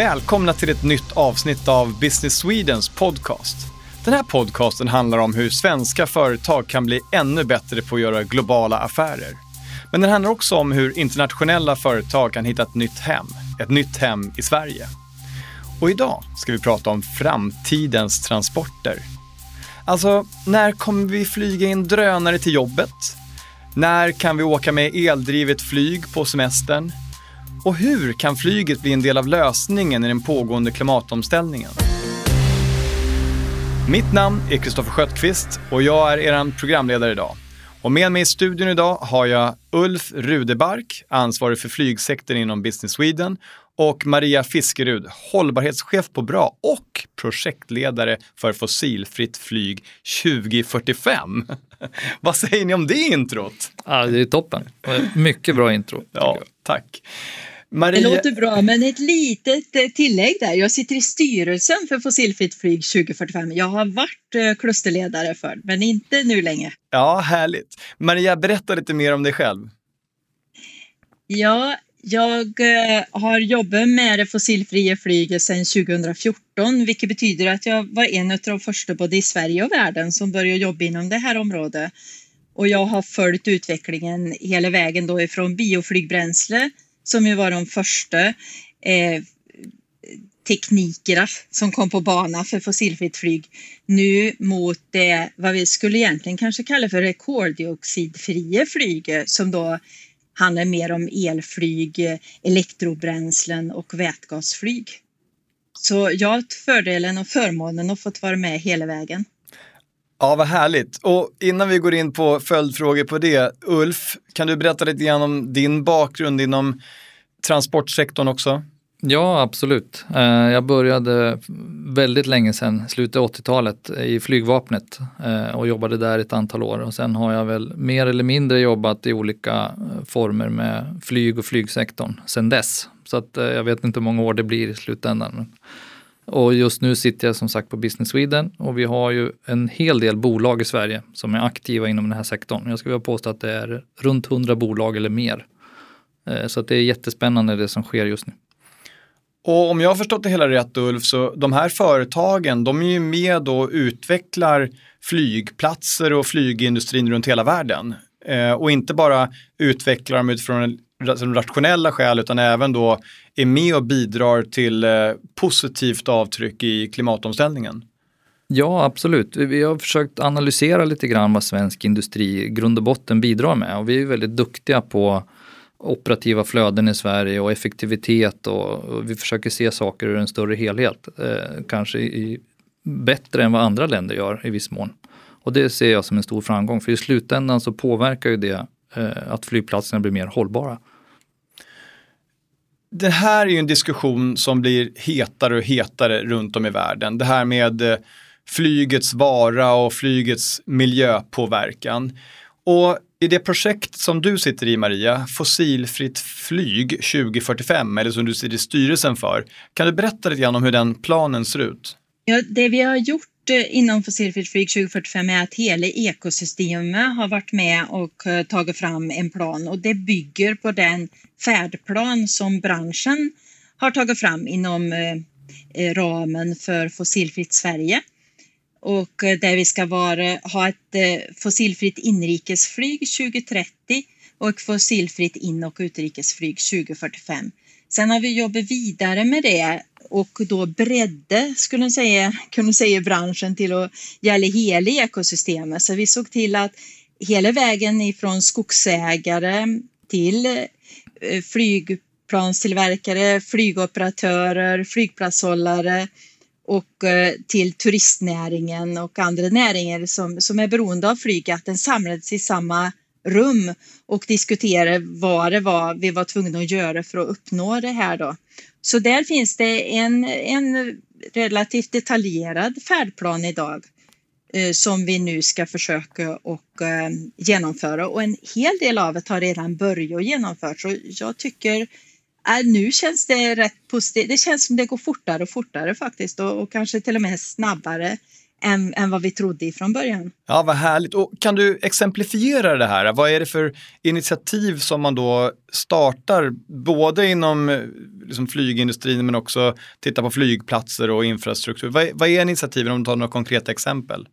Välkomna till ett nytt avsnitt av Business Swedens podcast. Den här podcasten handlar om hur svenska företag kan bli ännu bättre på att göra globala affärer. Men den handlar också om hur internationella företag kan hitta ett nytt hem, ett nytt hem i Sverige. Och idag ska vi prata om framtidens transporter. Alltså, när kommer vi flyga in drönare till jobbet? När kan vi åka med eldrivet flyg på semestern? Och hur kan flyget bli en del av lösningen i den pågående klimatomställningen? Mitt namn är Kristoffer Sköttqvist och jag är er programledare idag. Och med mig i studion idag har jag Ulf Rudebark, ansvarig för flygsektorn inom Business Sweden och Maria Fiskerud, hållbarhetschef på Bra och projektledare för fossilfritt flyg 2045. Vad säger ni om det introt? Ja, det är toppen. Mycket bra intro. Ja, tack. Maria... Det låter bra, men ett litet eh, tillägg där. Jag sitter i styrelsen för Fossilfritt flyg 2045. Jag har varit eh, klusterledare för men inte nu längre. Ja, härligt. Maria, berätta lite mer om dig själv. Ja, jag eh, har jobbat med det fossilfria flyget sedan 2014, vilket betyder att jag var en av de första både i Sverige och världen som började jobba inom det här området. Och jag har följt utvecklingen hela vägen då ifrån bioflygbränsle som ju var de första eh, teknikerna som kom på bana för fossilfritt flyg nu mot det vad vi skulle egentligen kanske kalla för det koldioxidfria flyget eh, som då handlar mer om elflyg, eh, elektrobränslen och vätgasflyg. Så jag har haft fördelen och förmånen att fått vara med hela vägen. Ja, vad härligt. Och innan vi går in på följdfrågor på det, Ulf, kan du berätta lite grann om din bakgrund inom transportsektorn också? Ja, absolut. Eh, jag började väldigt länge sedan, slutet av 80-talet, i flygvapnet eh, och jobbade där ett antal år. Och sen har jag väl mer eller mindre jobbat i olika eh, former med flyg och flygsektorn sedan dess. Så att jag vet inte hur många år det blir i slutändan. Och just nu sitter jag som sagt på Business Sweden och vi har ju en hel del bolag i Sverige som är aktiva inom den här sektorn. Jag skulle vilja påstå att det är runt 100 bolag eller mer. Eh, så att det är jättespännande det som sker just nu. Och om jag har förstått det hela rätt Ulf, så de här företagen, de är ju med och utvecklar flygplatser och flygindustrin runt hela världen. Eh, och inte bara utvecklar dem utifrån rationella skäl utan även då är med och bidrar till eh, positivt avtryck i klimatomställningen. Ja, absolut. Vi har försökt analysera lite grann vad svensk industri i grund och botten bidrar med och vi är väldigt duktiga på operativa flöden i Sverige och effektivitet och, och vi försöker se saker ur en större helhet. Eh, kanske i, bättre än vad andra länder gör i viss mån. Och det ser jag som en stor framgång för i slutändan så påverkar ju det eh, att flygplatserna blir mer hållbara. Det här är ju en diskussion som blir hetare och hetare runt om i världen. Det här med eh, flygets vara och flygets miljöpåverkan. Och i det projekt som du sitter i Maria, Fossilfritt flyg 2045, eller som du sitter i styrelsen för, kan du berätta lite grann om hur den planen ser ut? Ja, det vi har gjort inom Fossilfritt flyg 2045 är att hela ekosystemet har varit med och eh, tagit fram en plan och det bygger på den färdplan som branschen har tagit fram inom eh, eh, ramen för Fossilfritt Sverige och där vi ska vara, ha ett fossilfritt inrikesflyg 2030 och ett fossilfritt in och utrikesflyg 2045. Sen har vi jobbat vidare med det och då bredde, skulle man säga, kunde säga branschen till att gälla hela ekosystemet. Så vi såg till att hela vägen ifrån skogsägare till eh, flygplanstillverkare, flygoperatörer, flygplatshållare, och eh, till turistnäringen och andra näringar som, som är beroende av flyg, att den samlades i samma rum och diskuterade vad det var vi var tvungna att göra för att uppnå det här då. Så där finns det en, en relativt detaljerad färdplan idag eh, som vi nu ska försöka och eh, genomföra och en hel del av det har redan börjat genomföras. Så jag tycker Äh, nu känns det rätt positivt. Det känns som det går fortare och fortare faktiskt och, och kanske till och med snabbare än, än vad vi trodde ifrån början. Ja, vad härligt. Och kan du exemplifiera det här? Vad är det för initiativ som man då startar, både inom eh, liksom flygindustrin men också titta på flygplatser och infrastruktur? Vad, vad är initiativen om du tar några konkreta exempel?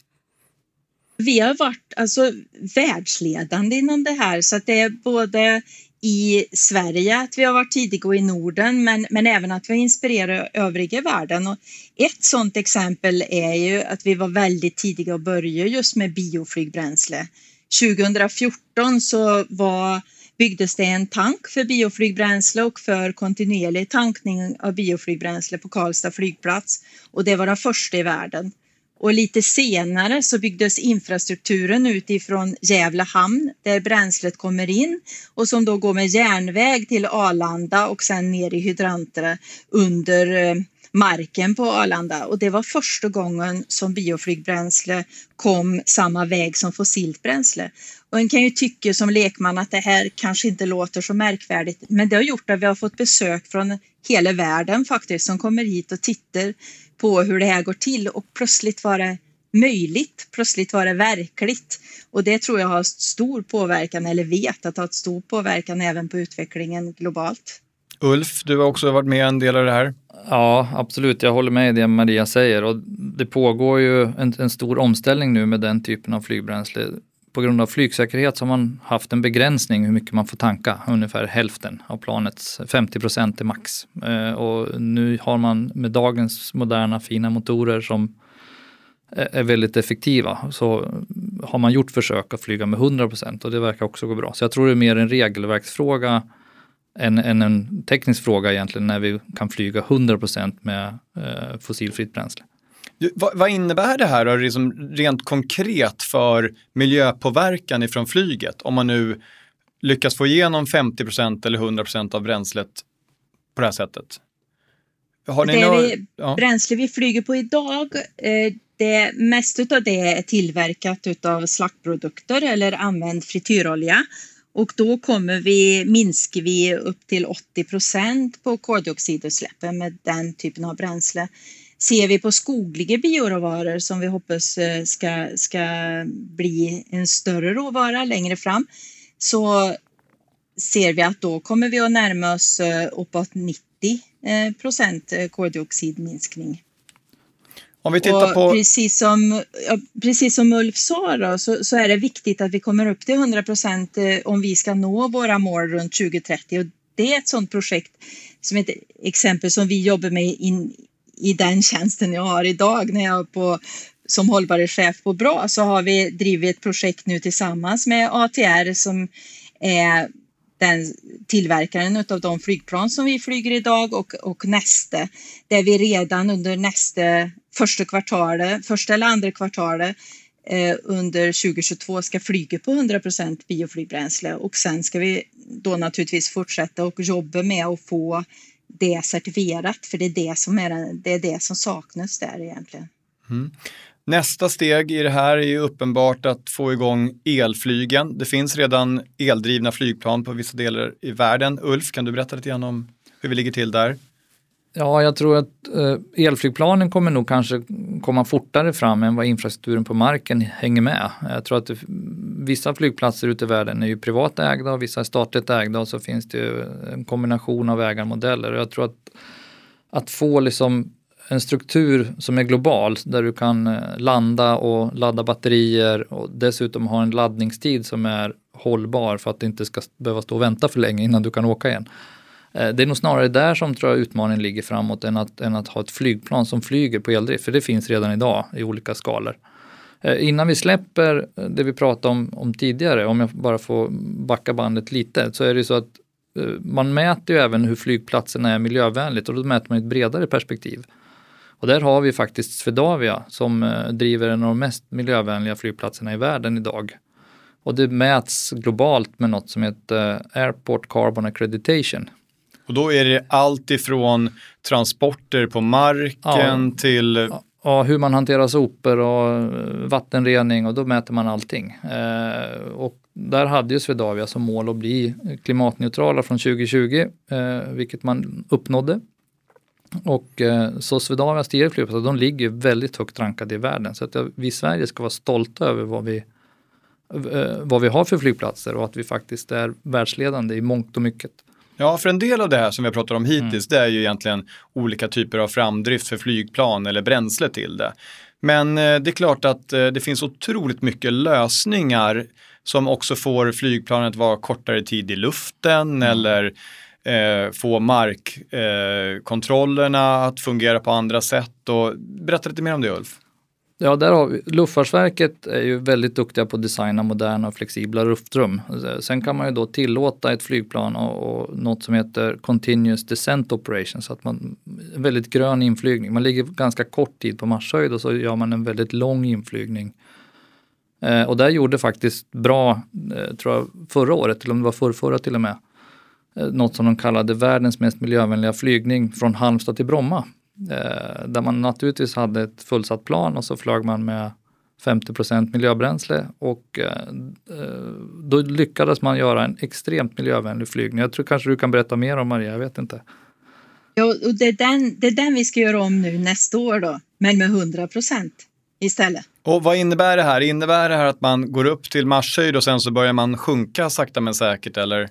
Vi har varit alltså, världsledande inom det här så att det är både i Sverige att vi har varit tidiga i Norden men, men även att vi har inspirerat övriga världen. Och ett sådant exempel är ju att vi var väldigt tidiga och började just med bioflygbränsle. 2014 så var, byggdes det en tank för bioflygbränsle och för kontinuerlig tankning av bioflygbränsle på Karlstad flygplats och det var den första i världen. Och lite senare så byggdes infrastrukturen utifrån Gävle hamn där bränslet kommer in och som då går med järnväg till Arlanda och sen ner i hydranter under eh, marken på Arlanda och det var första gången som bioflygbränsle kom samma väg som fossilt bränsle. Och en kan ju tycka som lekman att det här kanske inte låter så märkvärdigt, men det har gjort att vi har fått besök från hela världen faktiskt som kommer hit och tittar på hur det här går till och plötsligt var det möjligt, plötsligt var det verkligt. Och det tror jag har stor påverkan, eller vet att det har stor påverkan även på utvecklingen globalt. Ulf, du har också varit med en del av det här. Ja, absolut. Jag håller med i det Maria säger och det pågår ju en, en stor omställning nu med den typen av flygbränsle. På grund av flygsäkerhet så har man haft en begränsning hur mycket man får tanka, ungefär hälften av planets 50 procent är max. Eh, och nu har man med dagens moderna fina motorer som är väldigt effektiva så har man gjort försök att flyga med 100 procent och det verkar också gå bra. Så jag tror det är mer en regelverksfråga än, än en teknisk fråga egentligen när vi kan flyga 100 procent med eh, fossilfritt bränsle. Vad, vad, innebär det här då, liksom rent konkret för miljöpåverkan ifrån flyget? Om man nu lyckas få igenom 50% eller 100% av bränslet på det här sättet? Har ni det några... vi, ja. bränsle vi flyger på idag, eh, det mesta av det är tillverkat av slaktprodukter eller använd frityrolja. Och då kommer vi, minskar vi upp till 80 procent på koldioxidutsläppen med den typen av bränsle. Ser vi på skogliga bioråvaror som vi hoppas eh, ska, ska bli en större råvara längre fram så ser vi att då kommer vi att närma oss eh, uppåt 90 eh, procent koldioxidminskning. Om vi tittar på... Precis som, precis som Ulf sa då, så, så, är det viktigt att vi kommer upp till 100 procent om vi ska nå våra mål runt 2030. Och det är ett sådant projekt som ett exempel som vi jobbar med in, i den tjänsten jag har idag när jag på, som hållbarhetschef på BRA så har vi drivit ett projekt nu tillsammans med ATR som är den tillverkaren av de flygplan som vi flyger idag och, och nästa där vi redan under nästa första kvartalet, första eller andra kvartalet eh, under 2022 ska flyga på 100 bioflygbränsle och sen ska vi då naturligtvis fortsätta och jobba med att få det certifierat för det är det som, är, det, är det som saknas där egentligen. Mm. Nästa steg i det här är ju uppenbart att få igång elflygen. Det finns redan eldrivna flygplan på vissa delar i världen. Ulf, kan du berätta lite grann om hur vi ligger till där? Ja, jag tror att eh, elflygplanen kommer nog kanske komma fortare fram än vad infrastrukturen på marken hänger med. Jag tror att det, vissa flygplatser ute i världen är ju privat ägda och vissa är statligt ägda och så finns det ju en kombination av ägarmodeller. Jag tror att, att få liksom en struktur som är global där du kan eh, landa och ladda batterier och dessutom ha en laddningstid som är hållbar för att det inte ska behöva stå och vänta för länge innan du kan åka igen. Eh, det är nog snarare där som tror jag utmaningen ligger framåt än att, än att ha ett flygplan som flyger på eldrift, för det finns redan idag i olika skalor. Eh, innan vi släpper det vi pratade om, om tidigare, om jag bara får backa bandet lite, så är det så att man mäter ju även hur flygplatserna är miljövänligt och då mäter man ett bredare perspektiv. Och där har vi faktiskt Swedavia som driver en av de mest miljövänliga flygplatserna i världen idag. Och det mäts globalt med något som heter Airport Carbon Accreditation. Och då är det allt ifrån transporter på marken ja. till Ja, hur man hanterar sopor och eh, vattenrening och då mäter man allting. Eh, och där hade ju Swedavia som mål att bli klimatneutrala från 2020, eh, vilket man uppnådde. Och eh, så Swedavias tio flygplatser, de ligger väldigt högt rankade i världen. Så att vi i Sverige ska vara stolta över vad vi, eh, vad vi har för flygplatser och att vi faktiskt är världsledande i mångt och mycket. Ja, för en del av det här som vi har pratat om hittills, mm. det är ju egentligen olika typer av framdrift för flygplan eller bränsle till det. Men eh, det är klart att eh, det finns otroligt mycket lösningar som också får flygplanet vara kortare tid i luften mm. eller eh, få markkontrollerna eh, att fungera på andra sätt. Och, berätta lite mer om det Ulf. Ja, där har vi, Luftfartsverket är ju väldigt duktiga på att designa moderna och flexibla luftrum. Sen kan man ju då tillåta ett flygplan och, och något som heter Continuous Descent Operation, så att man, en väldigt grön inflygning. Man ligger ganska kort tid på marshöjd och så gör man en väldigt lång inflygning. Eh, och där gjorde faktiskt bra, eh, tror jag, förra året, eller om det var förrförra till och med, eh, något som de kallade världens mest miljövänliga flygning från Halmstad till Bromma. Eh, där man naturligtvis hade ett fullsatt plan och så flög man med 50% miljöbränsle och eh, eh, då lyckades man göra en extremt miljövänlig flygning. Jag tror kanske du kan berätta mer om Maria, jag vet inte. Ja, och det är, den, det är den vi ska göra om nu nästa år då, men med 100% istället. Och vad innebär det här? Innebär det här att man går upp till marshöjd och sen så börjar man sjunka sakta men säkert eller?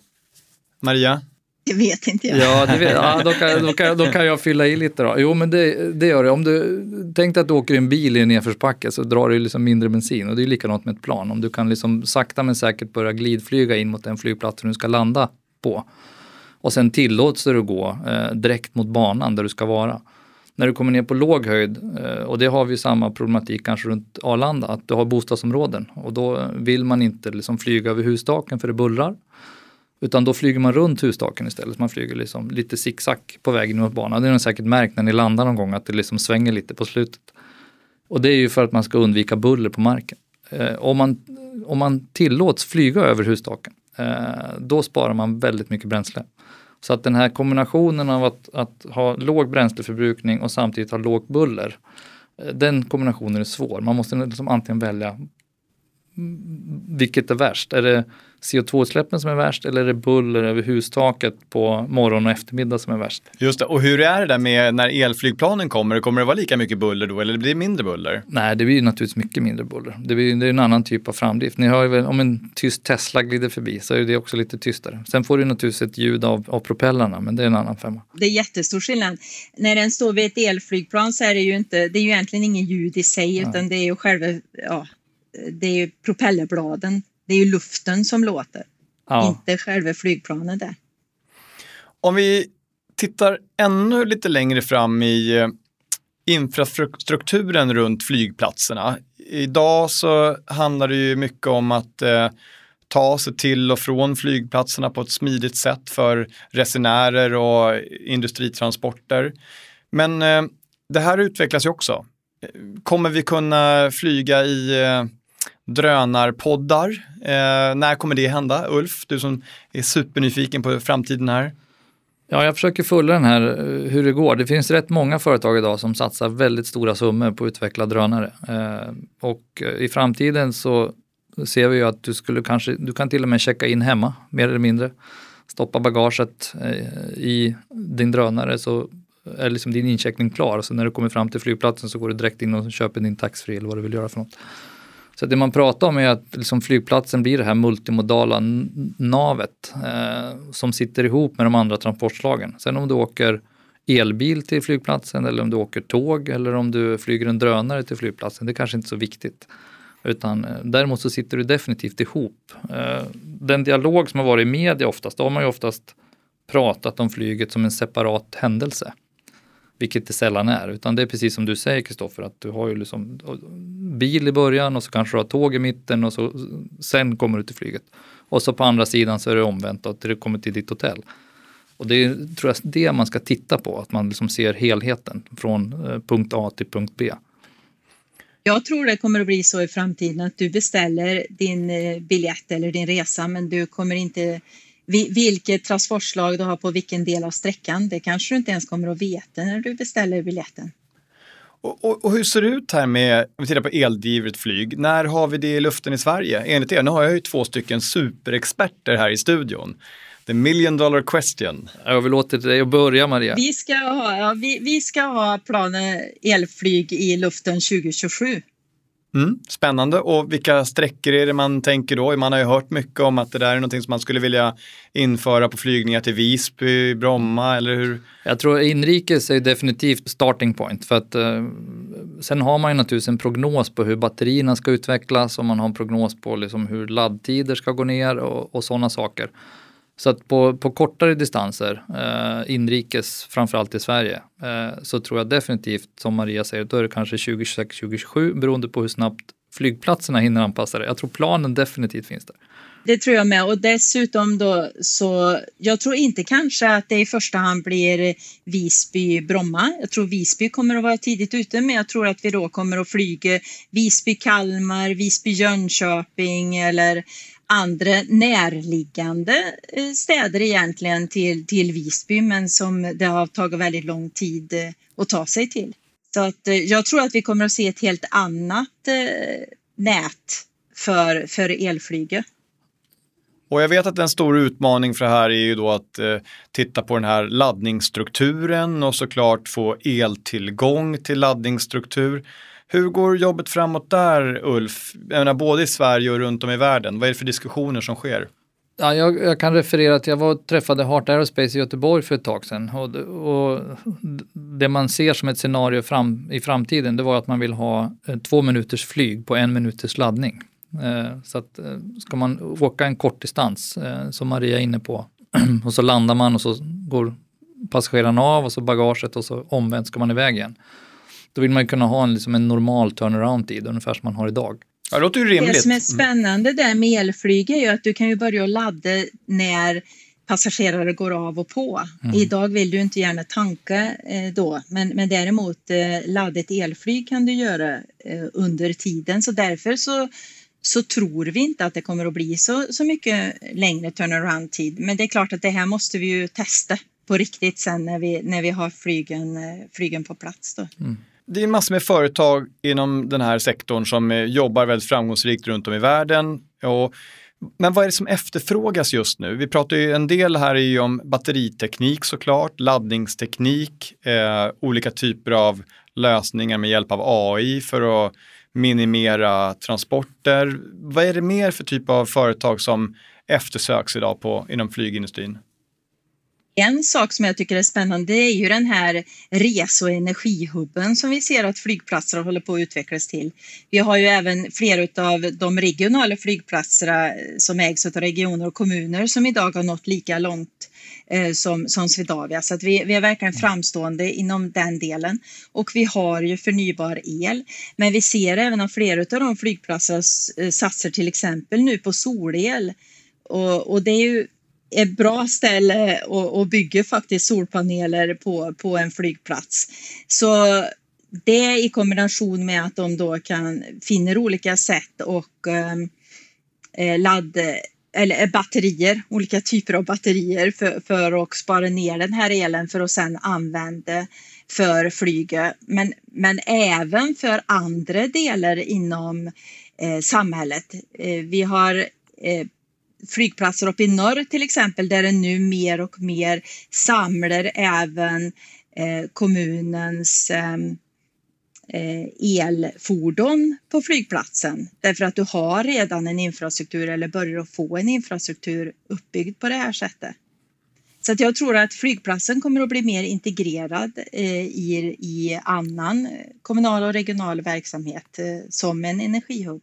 Maria? Det vet inte jag. Ja, det vet, ja då, kan, då, kan, då kan jag fylla i lite då. Jo, men det, det gör det. Om du tänk att du åker i en bil i en nedförsbacke så drar du liksom mindre bensin och det är likadant med ett plan. Om du kan liksom sakta men säkert börja glidflyga in mot den flygplats du ska landa på och sen tillåts du gå eh, direkt mot banan där du ska vara. När du kommer ner på låg höjd, eh, och det har vi samma problematik kanske runt Arlanda, att du har bostadsområden och då vill man inte liksom flyga över hustaken för det bullrar. Utan då flyger man runt hustaken istället. Man flyger liksom lite zigzag på vägen mot banan. Det har ni säkert märkt när ni landar någon gång att det liksom svänger lite på slutet. Och det är ju för att man ska undvika buller på marken. Eh, om, man, om man tillåts flyga över hustaken, eh, då sparar man väldigt mycket bränsle. Så att den här kombinationen av att, att ha låg bränsleförbrukning och samtidigt ha lågt buller, eh, den kombinationen är svår. Man måste liksom antingen välja mm, vilket är värst? Är det CO2-utsläppen som är värst eller är det buller över hustaket på morgon och eftermiddag som är värst? Just det, och hur är det där med när elflygplanen kommer? Kommer det vara lika mycket buller då eller blir det mindre buller? Nej, det blir naturligtvis mycket mindre buller. Det, blir, det är en annan typ av framdrift. Ni hör ju väl om en tyst Tesla glider förbi så är det också lite tystare. Sen får du naturligtvis ett ljud av, av propellerna, men det är en annan femma. Det är jättestor skillnad. När den står vid ett elflygplan så är det ju inte, det är ju egentligen ingen ljud i sig, ja. utan det är ju själva ja, det är ju propellerbladen, det är ju luften som låter, ja. inte själva flygplanet där. Om vi tittar ännu lite längre fram i eh, infrastrukturen runt flygplatserna. Idag så handlar det ju mycket om att eh, ta sig till och från flygplatserna på ett smidigt sätt för resenärer och industritransporter. Men eh, det här utvecklas ju också. Kommer vi kunna flyga i eh, drönarpoddar. Eh, när kommer det hända? Ulf, du som är supernyfiken på framtiden här. Ja, jag försöker följa den här eh, hur det går. Det finns rätt många företag idag som satsar väldigt stora summor på att utveckla drönare. Eh, och eh, i framtiden så ser vi ju att du skulle kanske, du kan till och med checka in hemma mer eller mindre. Stoppa bagaget eh, i din drönare så eh, är liksom din incheckning klar. Så när du kommer fram till flygplatsen så går du direkt in och köper din taxfree eller vad du vill göra för något. Så det man pratar om är att liksom flygplatsen blir det här multimodala navet eh, som sitter ihop med de andra transportslagen. Sen om du åker elbil till flygplatsen eller om du åker tåg eller om du flyger en drönare till flygplatsen, det är kanske inte är så viktigt. Utan eh, däremot så sitter du definitivt ihop. Eh, den dialog som har varit i media oftast, då har man ju oftast pratat om flyget som en separat händelse vilket det sällan är. Utan det är precis som du säger Kristoffer, att du har ju liksom bil i början och så kanske du har tåg i mitten och så, sen kommer du till flyget. Och så på andra sidan så är det omvänt att du kommer till ditt hotell. Och det är tror jag, det man ska titta på, att man liksom ser helheten från eh, punkt A till punkt B. Jag tror det kommer att bli så i framtiden att du beställer din eh, biljett eller din resa men du kommer inte vilket transportslag du har på vilken del av sträckan. Det kanske du inte ens kommer att veta när du beställer biljetten. Och, och, och hur ser det ut här med, om vi tittar på eldrivet flyg, när har vi det i luften i Sverige? Enligt er, nu har jag ju två stycken superexperter här i studion. The million dollar question. Jag vill låta dig att börja Maria. Vi ska ha, ja, vi, vi ska ha planen elflyg i luften 2027. Mm, spännande. Och vilka sträckor är det man tänker då? Man har ju hört mycket om att det där är någonting som man skulle vilja införa på flygningar till Visby, Bromma eller hur? Jag tror inrikes är definitivt starting point för att eh, sen har man ju naturligtvis en prognos på hur batterierna ska utvecklas och man har en prognos på liksom hur laddtider ska gå ner och, och sådana saker. Så att på, på kortare distanser, eh, inrikes framförallt i Sverige, eh, så tror jag definitivt som Maria säger, då är det kanske 2026-2027 beroende på hur snabbt flygplatserna hinner anpassa det. Jag tror planen definitivt finns där. Det tror jag med och dessutom då så jag tror inte kanske att det i första hand blir Visby Bromma. Jag tror Visby kommer att vara tidigt ute men jag tror att vi då kommer att flyga Visby Kalmar, Visby Jönköping eller andra närliggande eh, städer egentligen till, till Visby men som det har tagit väldigt lång tid eh, att ta sig till. Så att eh, jag tror att vi kommer att se ett helt annat nät för, för elflyget. Och jag vet att en stor utmaning för det här är ju då att eh, titta på den här laddningsstrukturen och såklart få eltillgång till laddningsstruktur. Hur går jobbet framåt där Ulf? Jag menar, både i Sverige och runt om i världen. Vad är det för diskussioner som sker? Ja, jag, jag, kan referera till, jag var och träffade Heart Aerospace i Göteborg för ett tag sedan. Och, och det man ser som ett scenario fram, i framtiden det var att man vill ha eh, två minuters flyg på en minuters laddning. Eh, så att eh, ska man åka en kort distans, som Maria är inne på, och så landar man och så går passagerarna av och så bagaget och så omvänt ska man iväg igen. Då vill man ju kunna ha en, liksom en normal turnaround-tid, ungefär som man har idag. Ja, det låter ju rimligt. Det som är spännande där med elflyg är ju att du kan ju börja ladda när passagerare går av och på. Mm. Idag vill du inte gärna tanka eh, då, men, men däremot eh, ladda ett elflyg kan du göra eh, under tiden. Så därför så, så tror vi inte att det kommer att bli så, så mycket längre turnaround-tid. Men det är klart att det här måste vi ju testa på riktigt sen när vi, när vi har flygen, eh, flygen på plats. Då. Mm det är massor med företag inom den här sektorn som eh, jobbar väldigt framgångsrikt runt om i världen. Och, men vad är det som efterfrågas just nu? Vi pratar ju en del här ju om batteriteknik såklart, laddningsteknik, eh, olika typer av lösningar med hjälp av AI för att minimera transporter. Vad är det mer för typ av företag som eftersöks idag på, inom flygindustrin? En sak som jag tycker är spännande är ju den här res och energihubben som vi ser att flygplatser håller på att utvecklas till. Vi har ju även flera av de regionala flygplatserna som ägs av regioner och kommuner som idag har nått lika långt eh, som, som Swedavia. Så att vi, vi är verkligen framstående inom den delen. Och vi har ju förnybar el. Men vi ser även att flera av de flygplatserna eh, satsar till exempel nu på solel. Och, och det är ju ett bra ställe att bygga faktiskt solpaneler på, på en flygplats. Så det i kombination med att de då kan finna olika sätt och ehm, eh, ladda eller eh, batterier, olika typer av batterier för, för att spara ner den här elen för att sedan använda för flyget. Men, men även för andra delar inom eh, samhället. Eh, vi har eh, flygplatser uppe i norr till exempel där det nu mer och mer samlar även eh, kommunens ehm, eh, elfordon på flygplatsen därför att du har redan en infrastruktur eller börjar att få en infrastruktur uppbyggd på det här sättet. Så att jag tror att flygplatsen kommer att bli mer integrerad eh, i, i annan eh, kommunal och regional verksamhet eh, som en energihubb.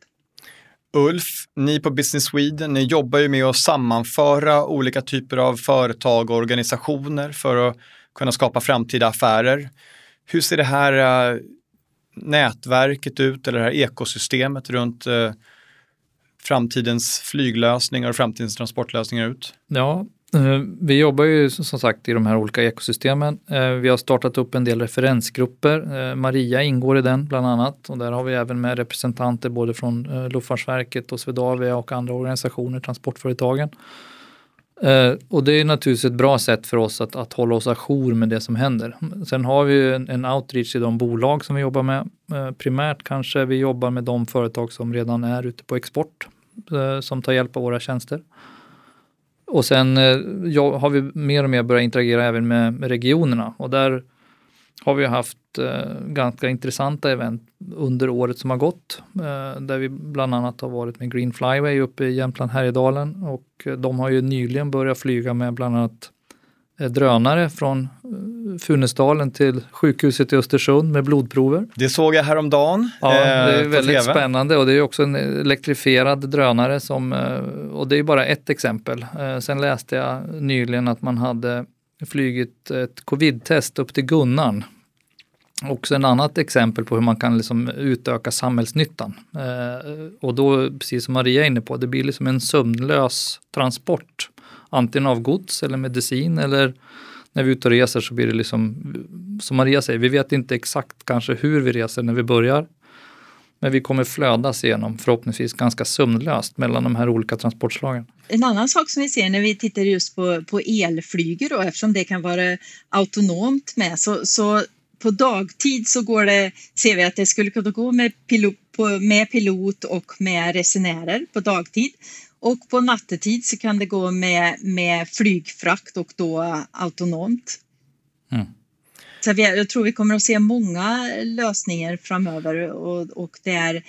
Ulf, ni på Business Sweden, ni jobbar ju med att sammanföra olika typer av företag och organisationer för att kunna skapa framtida affärer. Hur ser det här eh, nätverket ut eller det här ekosystemet runt eh, framtidens flyglösningar och framtidens transportlösningar ut? Ja, Eh, vi jobbar ju som sagt i de här olika ekosystemen. Eh, vi har startat upp en del referensgrupper. Eh, Maria ingår i den bland annat och där har vi även med representanter både från Luftfartsverket och Swedavia och andra organisationer, transportföretagen. Och det är naturligtvis ett bra sätt för oss att, att hålla oss ajour med det som händer. Sen har vi en, en outreach i de bolag som vi jobbar med. Primärt kanske vi jobbar med de företag som redan är ute på export som tar hjälp av våra tjänster och sen eh, ja, har vi mer och mer börjat interagera även med, med regionerna och där har vi haft eh, ganska intressanta event under året som har gått. Eh, där vi bland annat har varit med Green Flyway uppe i Jämtland Härjedalen och eh, de har ju nyligen börjat flyga med bland annat eh, drönare från Funäsdalen till sjukhuset i Östersund med blodprover. Det såg jag häromdagen. Ja, det är på väldigt spännande och det är också en elektrifierad drönare som, eh, och det är bara ett exempel. Eh, Sen läste jag nyligen att man hade flygit ett covid-test upp till Gunnarn. Också en annat exempel på hur man kan liksom utöka samhällsnyttan. Eh, och då, precis som Maria är inne på, det blir liksom en sömnlös transport. Antingen av gods eller medicin eller när vi är ute och reser så blir det liksom, som Maria säger, vi vet inte exakt kanske hur vi reser när vi börjar. Men vi kommer flödas igenom förhoppningsvis ganska sömnlöst mellan de här olika transportslagen. En annan sak som vi ser när vi tittar just på, på elflyger då, eftersom det kan vara autonomt med, så, så på dagtid så går det, ser vi att det skulle kunna gå med pilot, med pilot och med resenärer på dagtid. Och på nattetid så kan det gå med, med flygfrakt och då autonomt. Mm. Så vi, jag tror vi kommer att se många lösningar framöver och, och där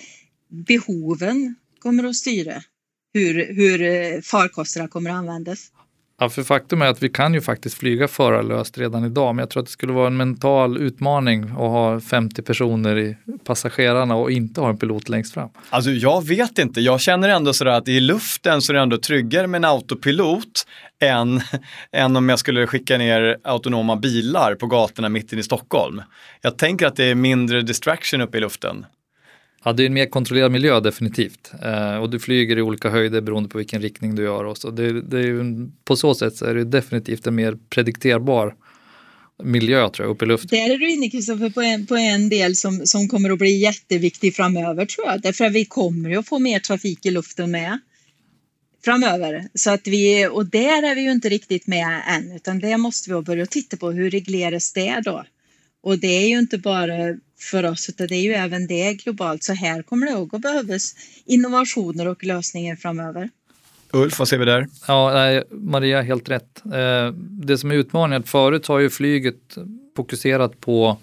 behoven kommer att styra hur, hur eh, farkosterna kommer att användas. Ja, för faktum är att vi kan ju faktiskt flyga förarlöst redan idag, men jag tror att det skulle vara en mental utmaning att ha 50 personer i passagerarna och inte ha en pilot längst fram. Alltså jag vet inte, jag känner ändå sådär att i luften så är det ändå tryggare med en autopilot än, än om jag skulle skicka ner autonoma bilar på gatorna mitt inne i Stockholm. Jag tänker att det är mindre distraction uppe i luften. Ja, det är en mer kontrollerad miljö definitivt. Eh, och du flyger i olika höjder beroende på vilken riktning du gör. Och så. Det, det är på så sätt så är det definitivt en mer predikterbar miljö tror jag, uppe i luften. Där är du inne Kristoffer på en, på en del som, som kommer att bli jätteviktig framöver tror jag. Därför att vi kommer ju att få mer trafik i luften med framöver. Så att vi, och där är vi ju inte riktigt med än utan det måste vi börja titta på. Hur regleras det då? Och det är ju inte bara för oss utan det är ju även det globalt. Så här kommer det också behövas innovationer och lösningar framöver. Ulf, vad ser vi där? Ja, nej, Maria har helt rätt. Eh, det som är utmaningen, att förut har ju flyget fokuserat på,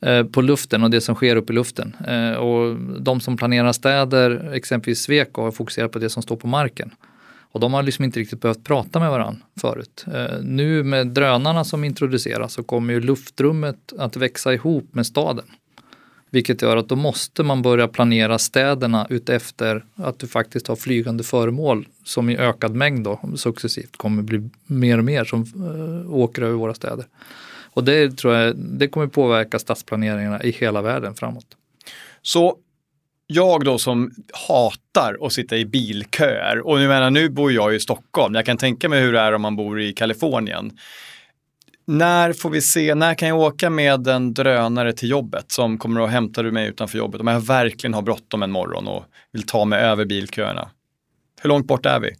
eh, på luften och det som sker uppe i luften. Eh, och de som planerar städer, exempelvis Sweco, har fokuserat på det som står på marken. Och de har liksom inte riktigt behövt prata med varandra förut. Eh, nu med drönarna som introduceras så kommer ju luftrummet att växa ihop med staden. Vilket gör att då måste man börja planera städerna utefter att du faktiskt har flygande föremål som i ökad mängd då successivt kommer bli mer och mer som eh, åker över våra städer. Och det tror jag det kommer påverka stadsplaneringarna i hela världen framåt. Så jag då som hatar att sitta i bilköer och nu menar nu bor jag i Stockholm. Jag kan tänka mig hur det är om man bor i Kalifornien. När får vi se, när kan jag åka med en drönare till jobbet som kommer att hämta mig utanför jobbet om jag verkligen har bråttom en morgon och vill ta mig över bilköerna? Hur långt bort är vi?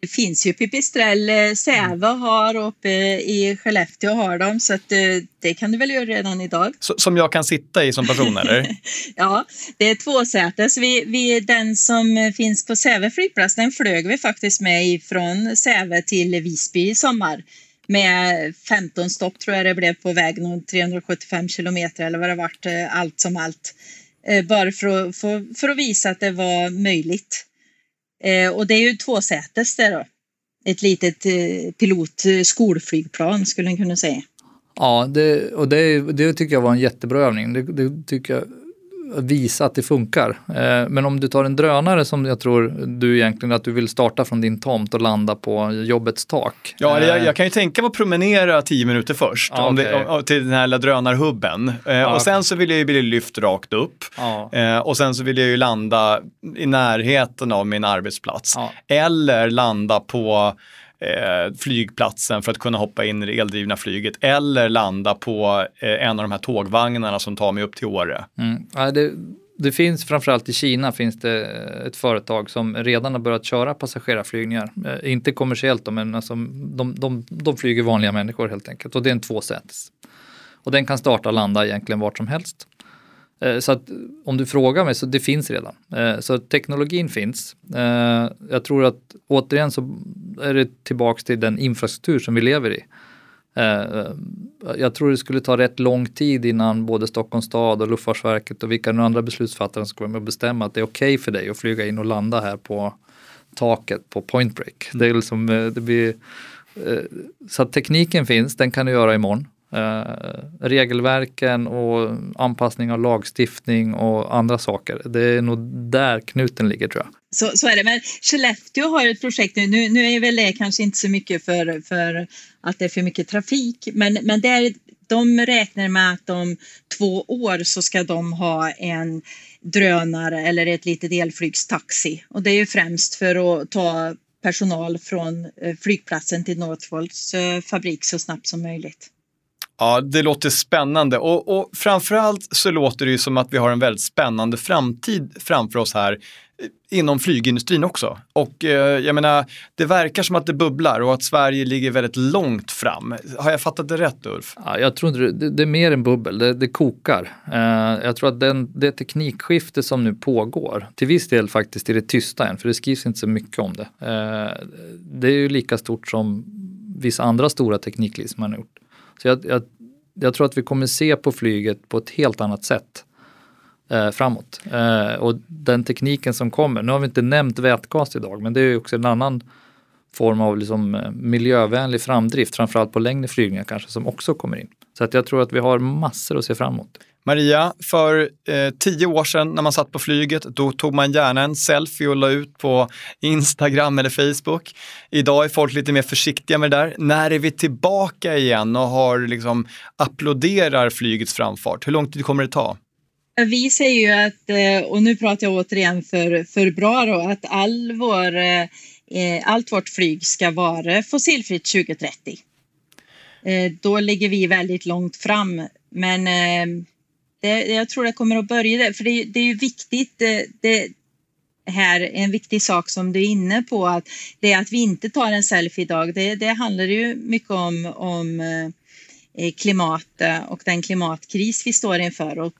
Det finns ju Pipistrell, eh, Säve har uppe i Skellefteå har de så att eh, det kan du väl göra redan idag. Så, som jag kan sitta i som person eller? ja, det är tvåsätes. Vi, vi, den som finns på Säve flygplats den flög vi faktiskt med från Säve till Visby i sommar med 15 stopp tror jag det blev på väg, 375 kilometer eller vad det varit, eh, allt som allt. Bara för att, för, för att visa att det var möjligt. Eh, och det är ju tvåsätes det då. Ett litet eh, pilot eh, skolflygplan skulle man kunna säga. Ja, det, och det, det tycker jag var en jättebra övning. Det, det tycker jag visa att det funkar. Eh, men om du tar en drönare som jag tror du egentligen att du vill starta från din tomt och landa på jobbets tak. Ja, jag, jag kan ju tänka mig att promenera tio minuter först Ja, om det, om, till den här lilla drönarhubben. Eh, och sen så vill jag ju bli lyft rakt upp. Ja. Eh, och sen så vill jag ju landa i närheten av min arbetsplats. Eller landa på eh, flygplatsen för att kunna hoppa in i det eldrivna flyget. Eller landa på eh, en av de här tågvagnarna som tar mig upp till Åre. Mm. Ja, det, det finns framförallt i Kina finns det ett företag som redan har börjat köra passagerarflygningar. Eh, inte kommersiellt då, men alltså, de, de, de flyger vanliga människor helt enkelt och det är en tvåsätes. Och den kan starta och landa egentligen vart som helst. Eh, så att om du frågar mig så det finns redan. Eh, så teknologin finns. Eh, jag tror att återigen så är det tillbaks till den infrastruktur som vi lever i. Jag tror det skulle ta rätt lång tid innan både Stockholms stad och Luftfartsverket och vilka andra beslutsfattare som kommer att bestämma att det är okej okay för dig att flyga in och landa här på taket på Point Break. Det är liksom, det blir, så att tekniken finns, den kan du göra imorgon. Eh, regelverken och anpassning av lagstiftning och andra saker. Det är nog där knuten ligger tror jag. Så, så är det, men Skellefteå har ett projekt nu. Nu, nu är väl det kanske inte så mycket för, för att det är för mycket trafik, men, men där, de räknar med att om två år så ska de ha en drönare eller ett litet elflygstaxi och det är ju främst för att ta personal från eh, flygplatsen till Northvolts eh, fabrik så snabbt som möjligt. Ja, det låter spännande och, och framförallt så låter det ju som att vi har en väldigt spännande framtid framför oss här eh, inom flygindustrin också. Och eh, jag menar, det verkar som att det bubblar och att Sverige ligger väldigt långt fram. Har jag fattat det rätt Ulf? Ja, jag tror inte det, det är mer än bubbel, det, det kokar. Eh, jag tror att den, det teknikskifte som nu pågår, till viss del faktiskt i det tysta än, för det skrivs inte så mycket om det. Eh, det är ju lika stort som vissa andra stora teknikliv som man har gjort. Så jag, jag, jag, tror att vi kommer se på flyget på ett helt annat sätt eh, framåt. Eh, och den tekniken som kommer, nu har vi inte nämnt vätgas idag, men det är också en annan form av liksom, eh, miljövänlig framdrift, framförallt på längre flygningar kanske, som också kommer in. Så att jag tror att vi har massor att se fram emot. Maria, för eh, tio år sedan när man satt på flyget, då tog man gärna en selfie och la ut på Instagram eller Facebook. Idag är folk lite mer försiktiga med det där. När är vi tillbaka igen och har liksom applåderar flygets framfart? Hur lång tid kommer det ta? Vi säger ju att, eh, och nu pratar jag återigen för, för bra då, att all vår, eh, eh, allt vårt flyg ska vara fossilfritt 2030. Då ligger vi väldigt långt fram, men det, jag tror det kommer att börja där, för det, det är ju viktigt. Det, det, här en viktig sak som du är inne på, att det är att vi inte tar en selfie idag. Det, det handlar ju mycket om, om eh, eh, klimatet och den klimatkris vi står inför. Och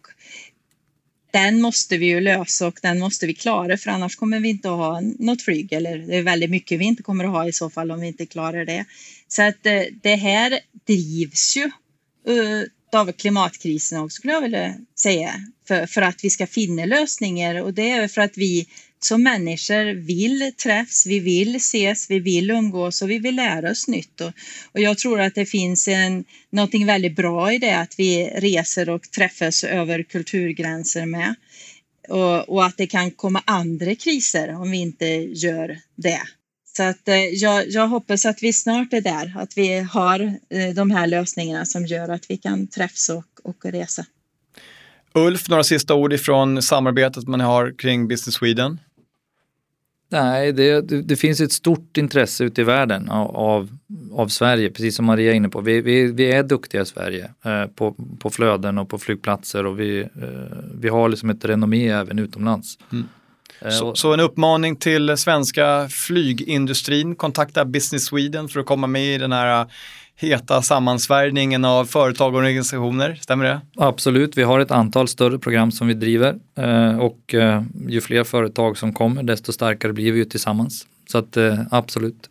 den måste vi ju lösa och den måste vi klara för annars kommer vi inte att ha något flyg eller det är väldigt mycket vi inte kommer att ha i så fall om vi inte klarar det. Så att det här drivs ju av klimatkrisen också skulle jag vilja säga. För, för att vi ska finna lösningar och det är för att vi som människor vill träffas, vi vill ses, vi vill umgås och vi vill lära oss nytt. Och, och jag tror att det finns en, någonting väldigt bra i det att vi reser och träffas över kulturgränser med. Och, och att det kan komma andra kriser om vi inte gör det. Så att, eh, jag, jag, hoppas att vi snart är där, att vi har eh, de här lösningarna som gör att vi kan träffas och, och resa. Ulf, några sista ord ifrån samarbetet man har kring Business Sweden? Nej, det, det, finns ett stort intresse ute i världen av, av, av Sverige, precis som Maria är inne på. Vi, vi, vi är duktiga i Sverige eh, på, på flöden och på flygplatser och vi, eh, vi har liksom ett renommé även utomlands. Mm. Eh, så, så, en uppmaning till svenska flygindustrin, kontakta Business Sweden för att komma med i den här heta sammansvärjningen av företag och organisationer, stämmer det? Absolut, vi har ett antal större program som vi driver eh, och eh, ju fler företag som kommer desto starkare blir vi ju tillsammans. Så att absolut.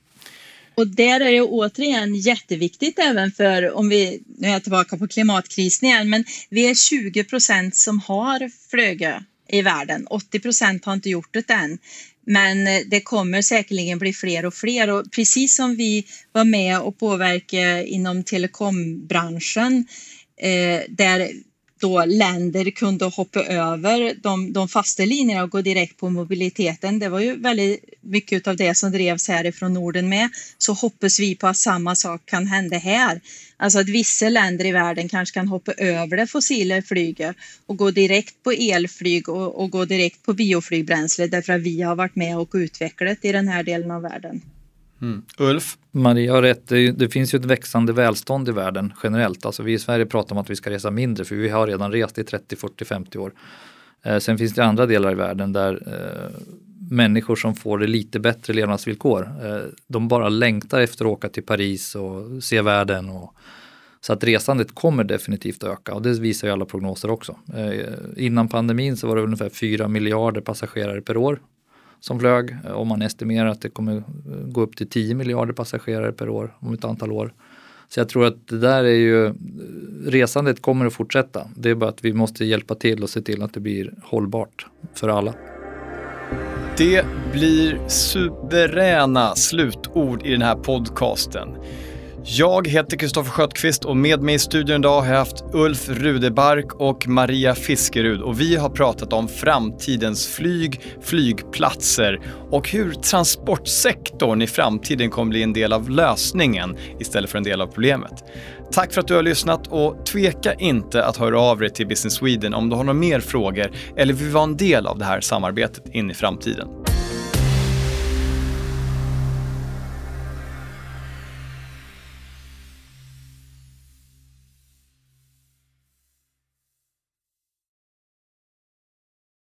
Och där är det återigen jätteviktigt även för om vi, nu är jag tillbaka på klimatkrisen igen, men vi är 20 procent som har flöge i världen. 80 procent har inte gjort det än. Men eh, det kommer säkerligen bli fler och fler och precis som vi var med och påverkade inom telekombranschen eh, där då länder kunde hoppa över de, de fasta linjerna och gå direkt på mobiliteten. Det var ju väldigt mycket av det som drevs härifrån Norden med. Så hoppas vi på att samma sak kan hända här. Alltså att vissa länder i världen kanske kan hoppa över det fossila flyget och gå direkt på elflyg och, och gå direkt på bioflygbränsle därför att vi har varit med och utvecklat i den här delen av världen. Mm. Ulf? Maria har rätt, det, det, finns ju ett växande välstånd i världen generellt. Alltså vi i Sverige pratar om att vi ska resa mindre för vi har redan rest i 30, 40, 50 år. Eh, sen finns det andra delar i världen där eh, människor som får det lite bättre levnadsvillkor, eh, de bara längtar efter att åka till Paris och se världen och Så att resandet kommer definitivt öka och det visar ju alla prognoser också. Eh, innan pandemin så var det ungefär 4 miljarder passagerare per år som flög eh, och man estimerar att det kommer eh, gå upp till 10 miljarder passagerare per år om ett antal år. Så jag tror att det där är ju, eh, resandet kommer att fortsätta. Det är bara att vi måste hjälpa till och se till att det blir hållbart för alla. Det blir suveräna slutord i den här podcasten. Jag heter Kristoffer Skötqvist och med mig i studion idag har jag haft Ulf Rudebark och Maria Fiskerud och vi har pratat om framtidens flyg, flygplatser och hur transportsektorn i framtiden kommer bli en del av lösningen istället för en del av problemet. Tack för att du har lyssnat och tveka inte att höra av dig till Business Sweden om du har några mer frågor eller vill vara en del av det här samarbetet in i framtiden.